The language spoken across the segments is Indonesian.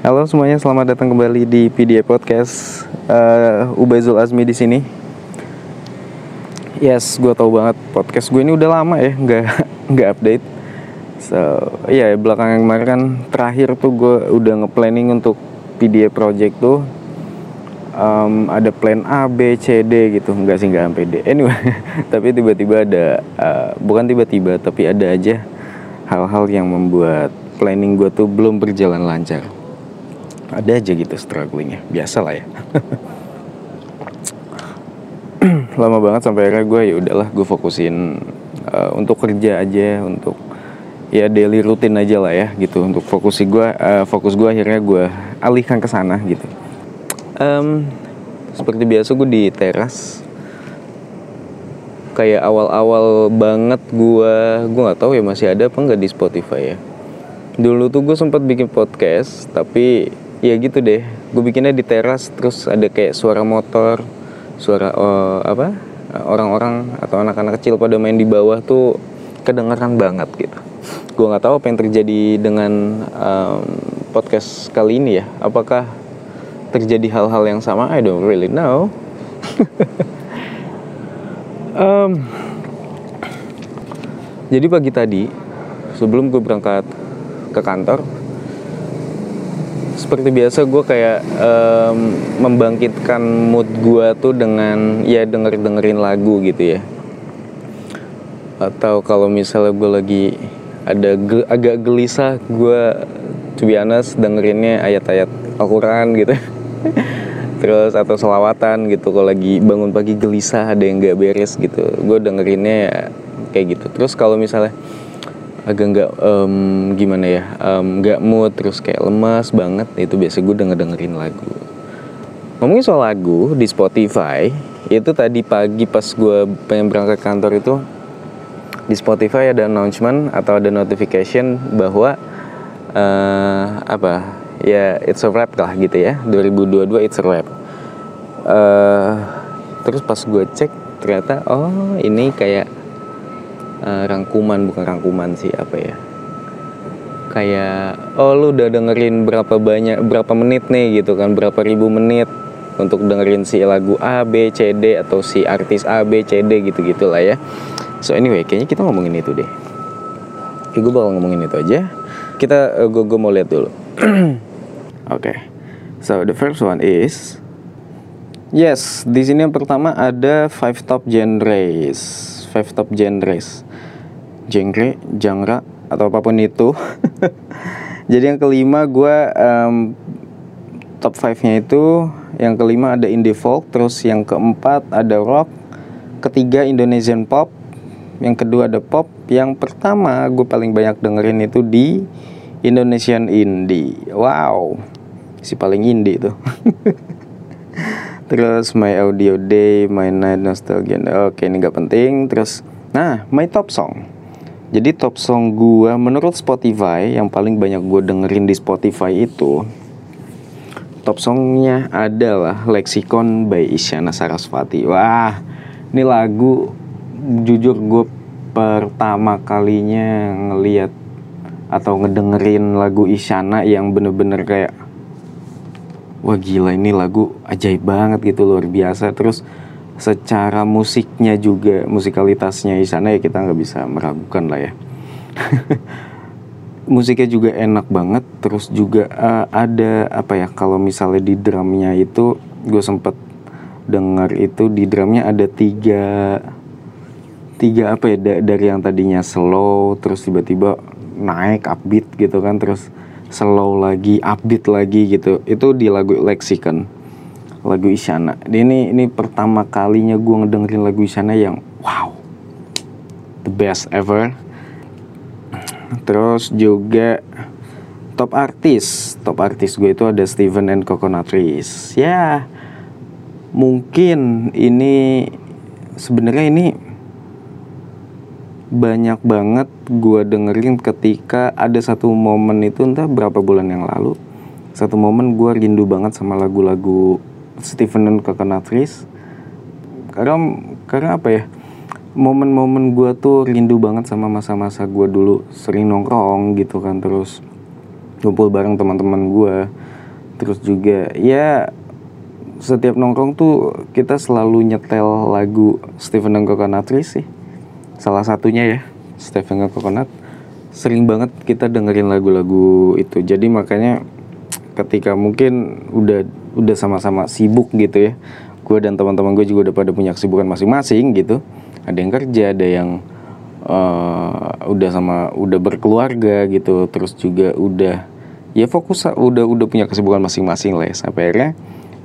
Halo semuanya, selamat datang kembali di PDA Podcast. Uh, Ubezul Azmi di sini. Yes, gue tahu banget podcast gue ini udah lama ya, nggak nggak update. So, iya yeah, belakangan kemarin kan terakhir tuh gue udah nge-planning untuk PDA project tuh um, ada plan A, B, C, D gitu. Enggak sih nggak sampai D. Anyway, tapi tiba-tiba ada uh, bukan tiba-tiba tapi ada aja hal-hal yang membuat planning gue tuh belum berjalan lancar ada aja gitu strugglingnya biasa lah ya. Lama banget sampai akhirnya gue ya udahlah gue fokusin uh, untuk kerja aja untuk ya daily rutin aja lah ya gitu. Untuk fokus gue uh, fokus gue akhirnya gue alihkan ke sana gitu. Um, seperti biasa gue di teras. Kayak awal-awal banget gue gue nggak tahu ya masih ada apa nggak di Spotify ya. Dulu tuh gue sempat bikin podcast tapi ya gitu deh. Gue bikinnya di teras terus ada kayak suara motor suara uh, apa orang-orang atau anak-anak kecil pada main di bawah tuh kedengeran banget gitu. Gue nggak tahu apa yang terjadi dengan um, podcast kali ini ya. Apakah terjadi hal-hal yang sama? I don't really know. Um, jadi pagi tadi sebelum gue berangkat ke kantor seperti biasa gue kayak um, membangkitkan mood gue tuh dengan ya denger dengerin lagu gitu ya. Atau kalau misalnya gue lagi ada ge agak gelisah gue to be honest dengerinnya ayat-ayat Al-Quran gitu. Terus atau selawatan gitu kalau lagi bangun pagi gelisah ada yang gak beres gitu gue dengerinnya ya kayak gitu. Terus kalau misalnya agak nggak um, gimana ya nggak um, mood terus kayak lemas banget. Itu biasa gue denger dengerin lagu. Ngomongin soal lagu di Spotify itu tadi pagi pas gue pengen berangkat kantor itu di Spotify ada announcement atau ada notification bahwa uh, apa ya it's a wrap lah gitu ya 2022 it's a wrap. Uh, terus pas gue cek ternyata oh ini kayak uh, rangkuman bukan rangkuman sih apa ya? Kayak oh lu udah dengerin berapa banyak berapa menit nih gitu kan berapa ribu menit untuk dengerin si lagu A B C D atau si artis A B C D gitu gitulah ya. So anyway kayaknya kita ngomongin itu deh. Oke, gue bakal ngomongin itu aja. Kita uh, gue, gue mau lihat dulu. Oke. Okay. so the first one is yes di sini yang pertama ada five top genres. Five top genres genre, genre atau apa pun itu. Jadi yang kelima gue um, top 5-nya itu yang kelima ada indie folk, terus yang keempat ada rock, ketiga Indonesian pop, yang kedua ada pop, yang pertama gue paling banyak dengerin itu di Indonesian indie. Wow, si paling indie tuh. terus my audio day, my night nostalgia. Oke, ini gak penting. Terus, nah, my top song. Jadi top song gue menurut Spotify yang paling banyak gue dengerin di Spotify itu top songnya adalah Lexicon by Isyana Sarasvati. Wah, ini lagu jujur gue pertama kalinya ngeliat atau ngedengerin lagu Isyana yang bener-bener kayak wah gila ini lagu ajaib banget gitu luar biasa terus secara musiknya juga musikalitasnya di sana ya kita nggak bisa meragukan lah ya. Musiknya juga enak banget terus juga uh, ada apa ya kalau misalnya di drumnya itu gue sempet dengar itu di drumnya ada tiga tiga apa ya da dari yang tadinya slow terus tiba-tiba naik upbeat gitu kan terus slow lagi upbeat lagi gitu. Itu di lagu Lexicon lagu Isyana. Ini ini pertama kalinya gue ngedengerin lagu Isyana yang wow, the best ever. Terus juga top artis, top artis gue itu ada Steven and Coconut Trees. Ya, mungkin ini sebenarnya ini banyak banget gue dengerin ketika ada satu momen itu entah berapa bulan yang lalu satu momen gue rindu banget sama lagu-lagu Dan Coconut Trees karena karena apa ya momen-momen gue tuh rindu banget sama masa-masa gue dulu sering nongkrong gitu kan terus kumpul bareng teman-teman gue terus juga ya setiap nongkrong tuh kita selalu nyetel lagu Stephen and Coconut sih. Salah satunya ya Stephen and Coconut sering banget kita dengerin lagu-lagu itu. Jadi makanya ketika mungkin udah udah sama-sama sibuk gitu ya. Gue dan teman-teman gue juga udah pada punya kesibukan masing-masing gitu. Ada yang kerja ada yang uh, udah sama udah berkeluarga gitu. Terus juga udah ya fokus udah udah punya kesibukan masing-masing lah ya. Sampai akhirnya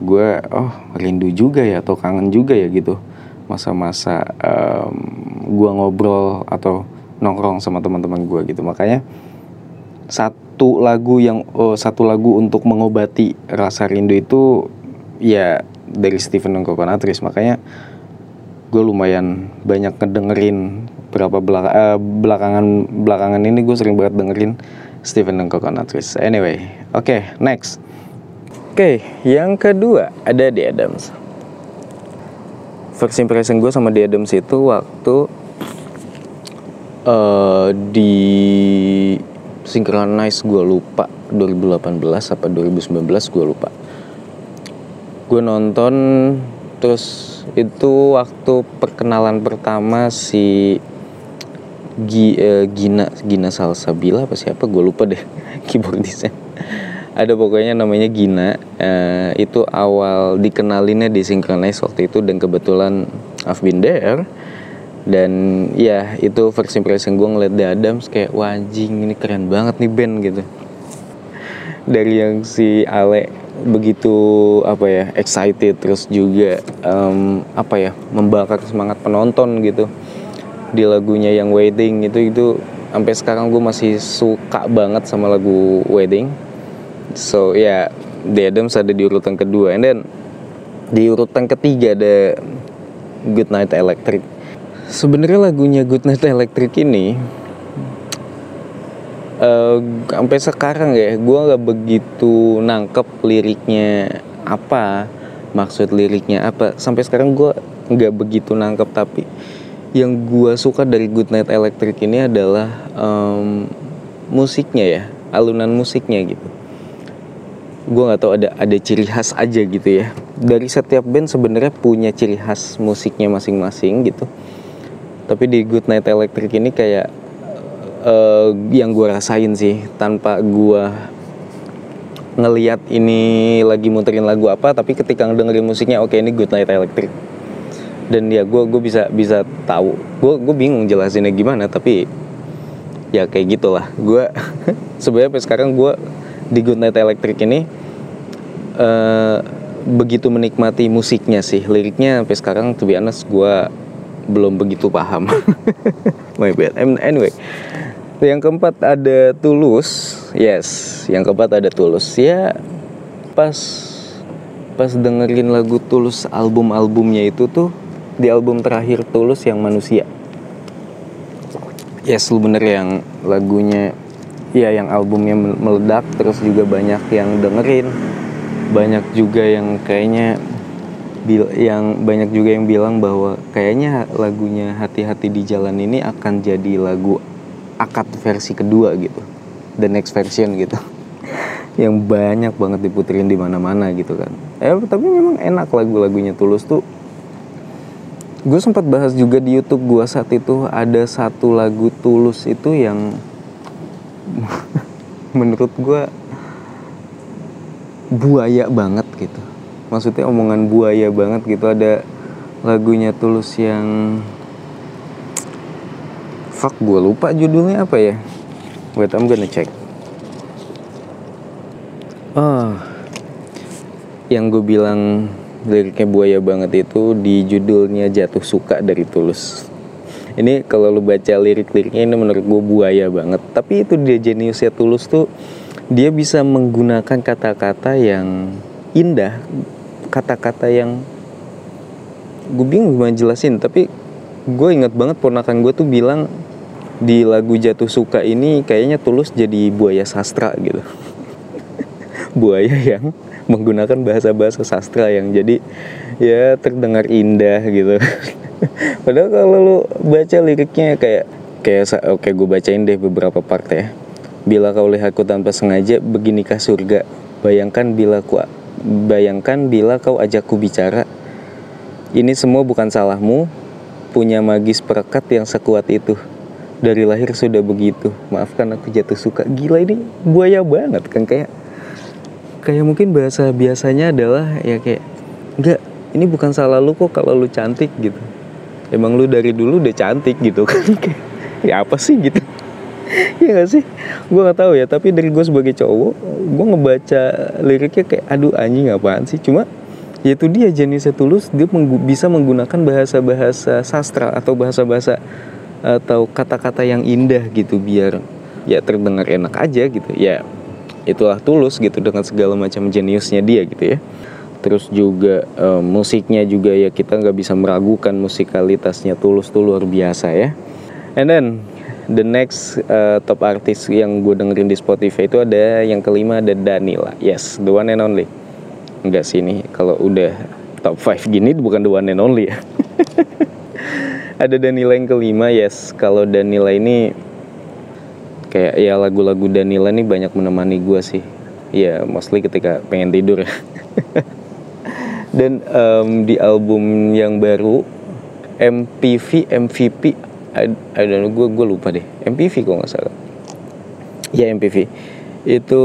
gue oh rindu juga ya atau kangen juga ya gitu. Masa-masa um, gue ngobrol atau nongkrong sama teman-teman gue gitu. Makanya satu lagu yang oh, satu lagu untuk mengobati rasa rindu itu ya dari Stephen dan Coconutris makanya gue lumayan banyak ngedengerin berapa belak uh, belakangan belakangan ini gue sering banget dengerin Stephen dan Coconutris anyway oke okay, next. Oke okay, yang kedua ada The Adams. First impression gue sama The Adams itu waktu uh, di Synchronize gue lupa 2018 apa 2019 gue lupa. Gue nonton terus itu waktu perkenalan pertama si G, uh, Gina Gina Salsabila apa siapa? Gue lupa deh keyboardisnya. Ada pokoknya namanya Gina uh, itu awal dikenalinnya di Synchronize waktu itu dan kebetulan I've been there dan ya itu first impression gue ngeliat The Adams kayak wajing ini keren banget nih band gitu. Dari yang si Ale begitu apa ya excited terus juga um, apa ya membakar semangat penonton gitu di lagunya yang wedding itu itu sampai sekarang gue masih suka banget sama lagu wedding. So ya yeah, The Adams ada di urutan kedua. And then di urutan ketiga ada Good Night Electric sebenarnya lagunya Good Night Electric ini uh, sampai sekarang ya gue nggak begitu nangkep liriknya apa maksud liriknya apa. Sampai sekarang gue nggak begitu nangkep tapi yang gue suka dari Good Night Electric ini adalah um, musiknya ya alunan musiknya gitu. Gue nggak tahu ada ada ciri khas aja gitu ya. Dari setiap band sebenarnya punya ciri khas musiknya masing-masing gitu tapi di Good Night Electric ini kayak uh, yang gue rasain sih tanpa gue ngeliat ini lagi muterin lagu apa tapi ketika ngedengerin musiknya oke okay, ini Good Night Electric. Dan ya gue gue bisa bisa tahu. Gue gue bingung jelasinnya gimana tapi ya kayak gitulah. Gue sebenarnya sampai sekarang gue di Good Night Electric ini uh, begitu menikmati musiknya sih. Liriknya sampai sekarang tuh honest gue belum begitu paham my bad anyway yang keempat ada Tulus. Yes, yang keempat ada Tulus. Ya pas pas dengerin lagu Tulus album-albumnya itu tuh di album terakhir Tulus yang Manusia. Yes, lu bener yang lagunya ya yang albumnya meledak terus juga banyak yang dengerin. Banyak juga yang kayaknya yang banyak juga yang bilang bahwa kayaknya lagunya hati-hati di jalan ini akan jadi lagu akad versi kedua gitu. The next version gitu. Yang banyak banget diputerin di mana-mana gitu kan. Eh tapi memang enak lagu-lagunya tulus tuh. Gue sempat bahas juga di YouTube gue saat itu ada satu lagu tulus itu yang menurut gue buaya banget gitu maksudnya omongan buaya banget gitu. Ada lagunya tulus yang fuck gue lupa judulnya apa ya. Wait I'm gonna check. Oh yang gue bilang liriknya buaya banget itu di judulnya jatuh suka dari tulus. Ini kalau lu baca lirik-liriknya ini menurut gue buaya banget. Tapi itu dia jeniusnya tulus tuh dia bisa menggunakan kata-kata yang indah kata-kata yang gue bingung gimana jelasin tapi gue inget banget ponakan gue tuh bilang di lagu Jatuh Suka ini kayaknya Tulus jadi buaya sastra gitu. buaya yang menggunakan bahasa-bahasa sastra yang jadi ya terdengar indah gitu. Padahal kalau lu baca liriknya kayak kayak oke gue bacain deh beberapa part ya. Bila kau lihatku tanpa sengaja, beginikah surga? Bayangkan bila ku bayangkan bila kau ajakku bicara. Ini semua bukan salahmu, punya magis perekat yang sekuat itu. Dari lahir sudah begitu. Maafkan aku jatuh suka. Gila ini buaya banget kan kayak kayak mungkin bahasa biasanya adalah ya kayak enggak ini bukan salah lu kok kalau lu cantik gitu. Emang lu dari dulu udah cantik gitu kan ya apa sih gitu ya gak sih? Gue gak tahu ya tapi dari gue sebagai cowok gue ngebaca liriknya kayak aduh anjing apaan sih? Cuma ya itu dia jenisnya tulus dia menggu bisa menggunakan bahasa-bahasa sastra atau bahasa-bahasa atau kata-kata yang indah gitu biar ya terdengar enak aja gitu. Ya itulah tulus gitu dengan segala macam jeniusnya dia gitu ya. Terus juga um, musiknya juga ya kita nggak bisa meragukan musikalitasnya tulus tuh luar biasa ya. And then the next uh, top artist yang gue dengerin di Spotify itu ada yang kelima ada Danila. Yes the one and only. Enggak sih ini kalau udah top 5 gini bukan the one and only. Ya ada Danila yang kelima yes. Kalau Danila ini kayak ya lagu-lagu Danila ini banyak menemani gue sih. Ya mostly ketika pengen tidur. Dan um, di album yang baru MPV MVP I, I don't know gue gue lupa deh. MPV kok nggak salah. Ya MPV itu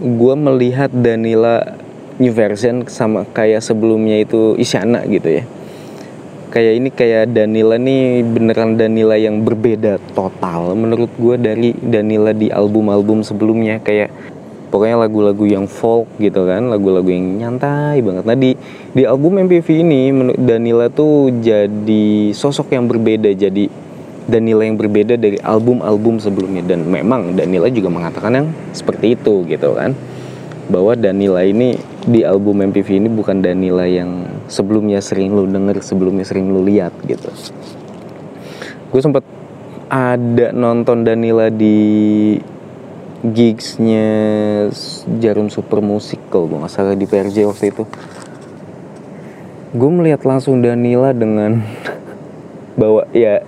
gue melihat Danila new version sama kayak sebelumnya itu Isyana gitu ya. Kayak ini kayak Danila nih beneran Danila yang berbeda total menurut gue dari Danila di album-album sebelumnya. Kayak pokoknya lagu-lagu yang folk gitu kan lagu-lagu yang nyantai banget. Nah di di album MPV ini Danila tuh jadi sosok yang berbeda. Jadi Danila yang berbeda dari album-album sebelumnya. Dan memang Danila juga mengatakan yang seperti itu gitu kan. Bahwa Danila ini di album MPV ini bukan Danila yang sebelumnya sering lu denger sebelumnya sering lu lihat gitu. Gue sempet ada nonton Danila di gigsnya Jarum Super Musik kalau gue nggak salah di PRJ waktu itu. Gue melihat langsung Danila dengan bawa ya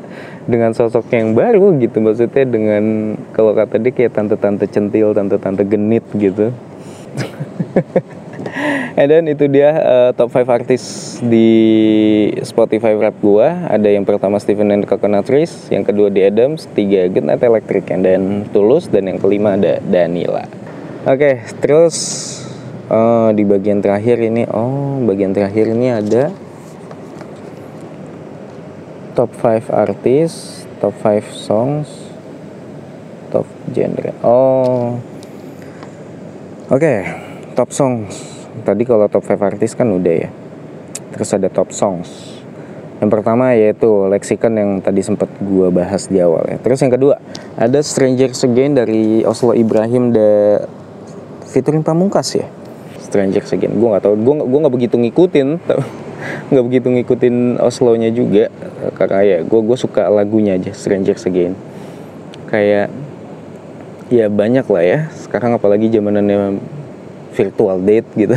dengan sosok yang baru gitu maksudnya dengan kalau kata dia kayak tante-tante centil tante-tante genit gitu And then itu dia uh, top 5 artis di Spotify rap gua. Ada yang pertama Steven and Coconut Trees, yang kedua The Adams, tiga Good Night Electric, and then Tulus, dan yang kelima ada Danila. Oke, okay, terus uh, di bagian terakhir ini, oh bagian terakhir ini ada top 5 artis, top 5 songs, top genre. Oh, oke, okay, top songs tadi kalau top 5 artis kan udah ya. Terus ada top songs. Yang pertama yaitu Lexicon yang tadi sempat gua bahas di awal ya. Terus yang kedua ada Stranger Again dari Oslo Ibrahim da featuring Pamungkas ya? Stranger Again. Gue nggak tahu. Gue gue nggak begitu ngikutin. Nggak begitu ngikutin Oslo-nya juga. Karena ya gue gue suka lagunya aja Stranger Again. Kayak ya banyak lah ya. Sekarang apalagi zamanannya virtual date gitu.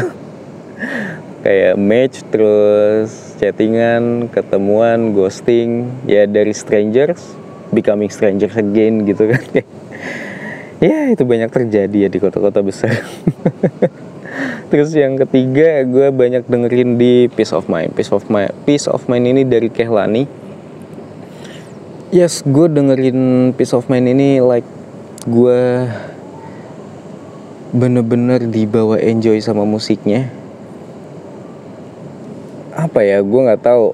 Kayak match terus chattingan ketemuan ghosting. Ya dari strangers becoming strangers again gitu kan. Ya itu banyak terjadi ya di kota-kota besar. Terus yang ketiga gue banyak dengerin di Peace of Mind. Peace of Mind Peace of Mind ini dari Kehlani. Yes gue dengerin Peace of Mind ini like gue bener-bener dibawa enjoy sama musiknya? Apa ya gue nggak tahu.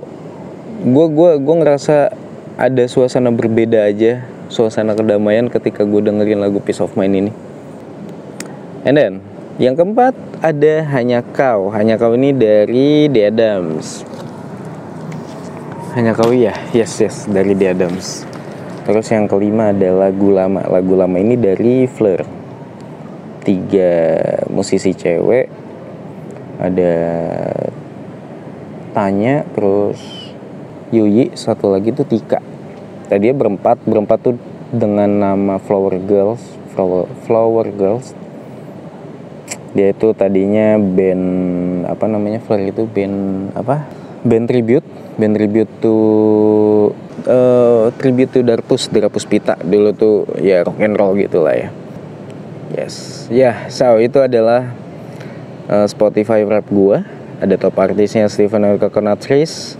Gue gue gue ngerasa ada suasana berbeda aja suasana kedamaian ketika gue dengerin lagu Peace of Mind ini. And then yang keempat ada hanya kau. Hanya kau ini dari The Adams. Hanya kau ya yes yes dari The Adams. Terus yang kelima ada lagu lama. Lagu lama ini dari Fleur tiga musisi cewek ada Tanya terus Yuyi satu lagi tuh Tika. Tadi berempat berempat tuh dengan nama Flower Girls Flower Flower Girls. Dia itu tadinya band apa namanya Fleur itu band apa? Band tribute. Band tribute to uh, tribute to Darpus Darpus Pita. Dulu tuh ya rock and roll gitu lah ya yes. Ya yeah, so itu adalah uh, Spotify rap gua. Ada top artisnya L. Coconut Trees.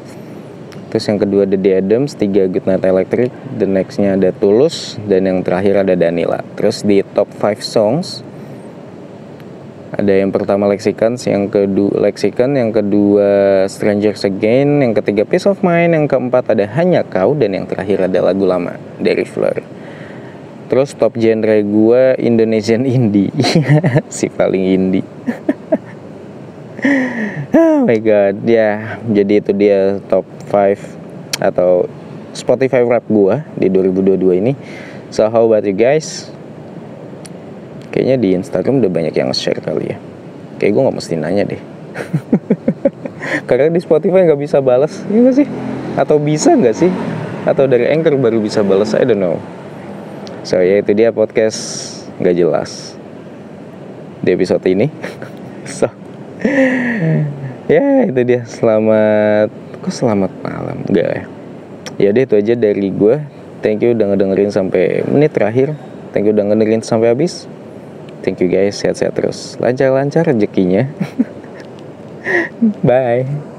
Terus yang kedua ada The Adams tiga Good Night Electric. The nextnya ada Tulus. Dan yang terakhir ada Danila. Terus di top 5 songs ada yang pertama Lexicon, yang kedua Lexicon, yang kedua Strangers Again, yang ketiga Peace of Mind, yang keempat ada Hanya Kau, dan yang terakhir ada lagu lama dari Fleur. Terus top genre gue Indonesian Indie, si paling indie. oh my god, ya yeah. jadi itu dia top 5 atau Spotify rap gue di 2022 ini. So how about you guys? kayaknya di Instagram udah banyak yang share kali ya kayak gue nggak mesti nanya deh karena di Spotify nggak bisa balas ya gak sih atau bisa nggak sih atau dari Anchor baru bisa balas I don't know so ya itu dia podcast nggak jelas. Di episode ini. So ya itu dia. Selamat kok selamat malam? Enggak ya? Ya deh itu aja dari gue thank you udah ngedengerin sampai menit terakhir. Thank you udah ngedengerin sampai habis. Thank you guys, sehat-sehat terus. Lancar-lancar rezekinya. Bye.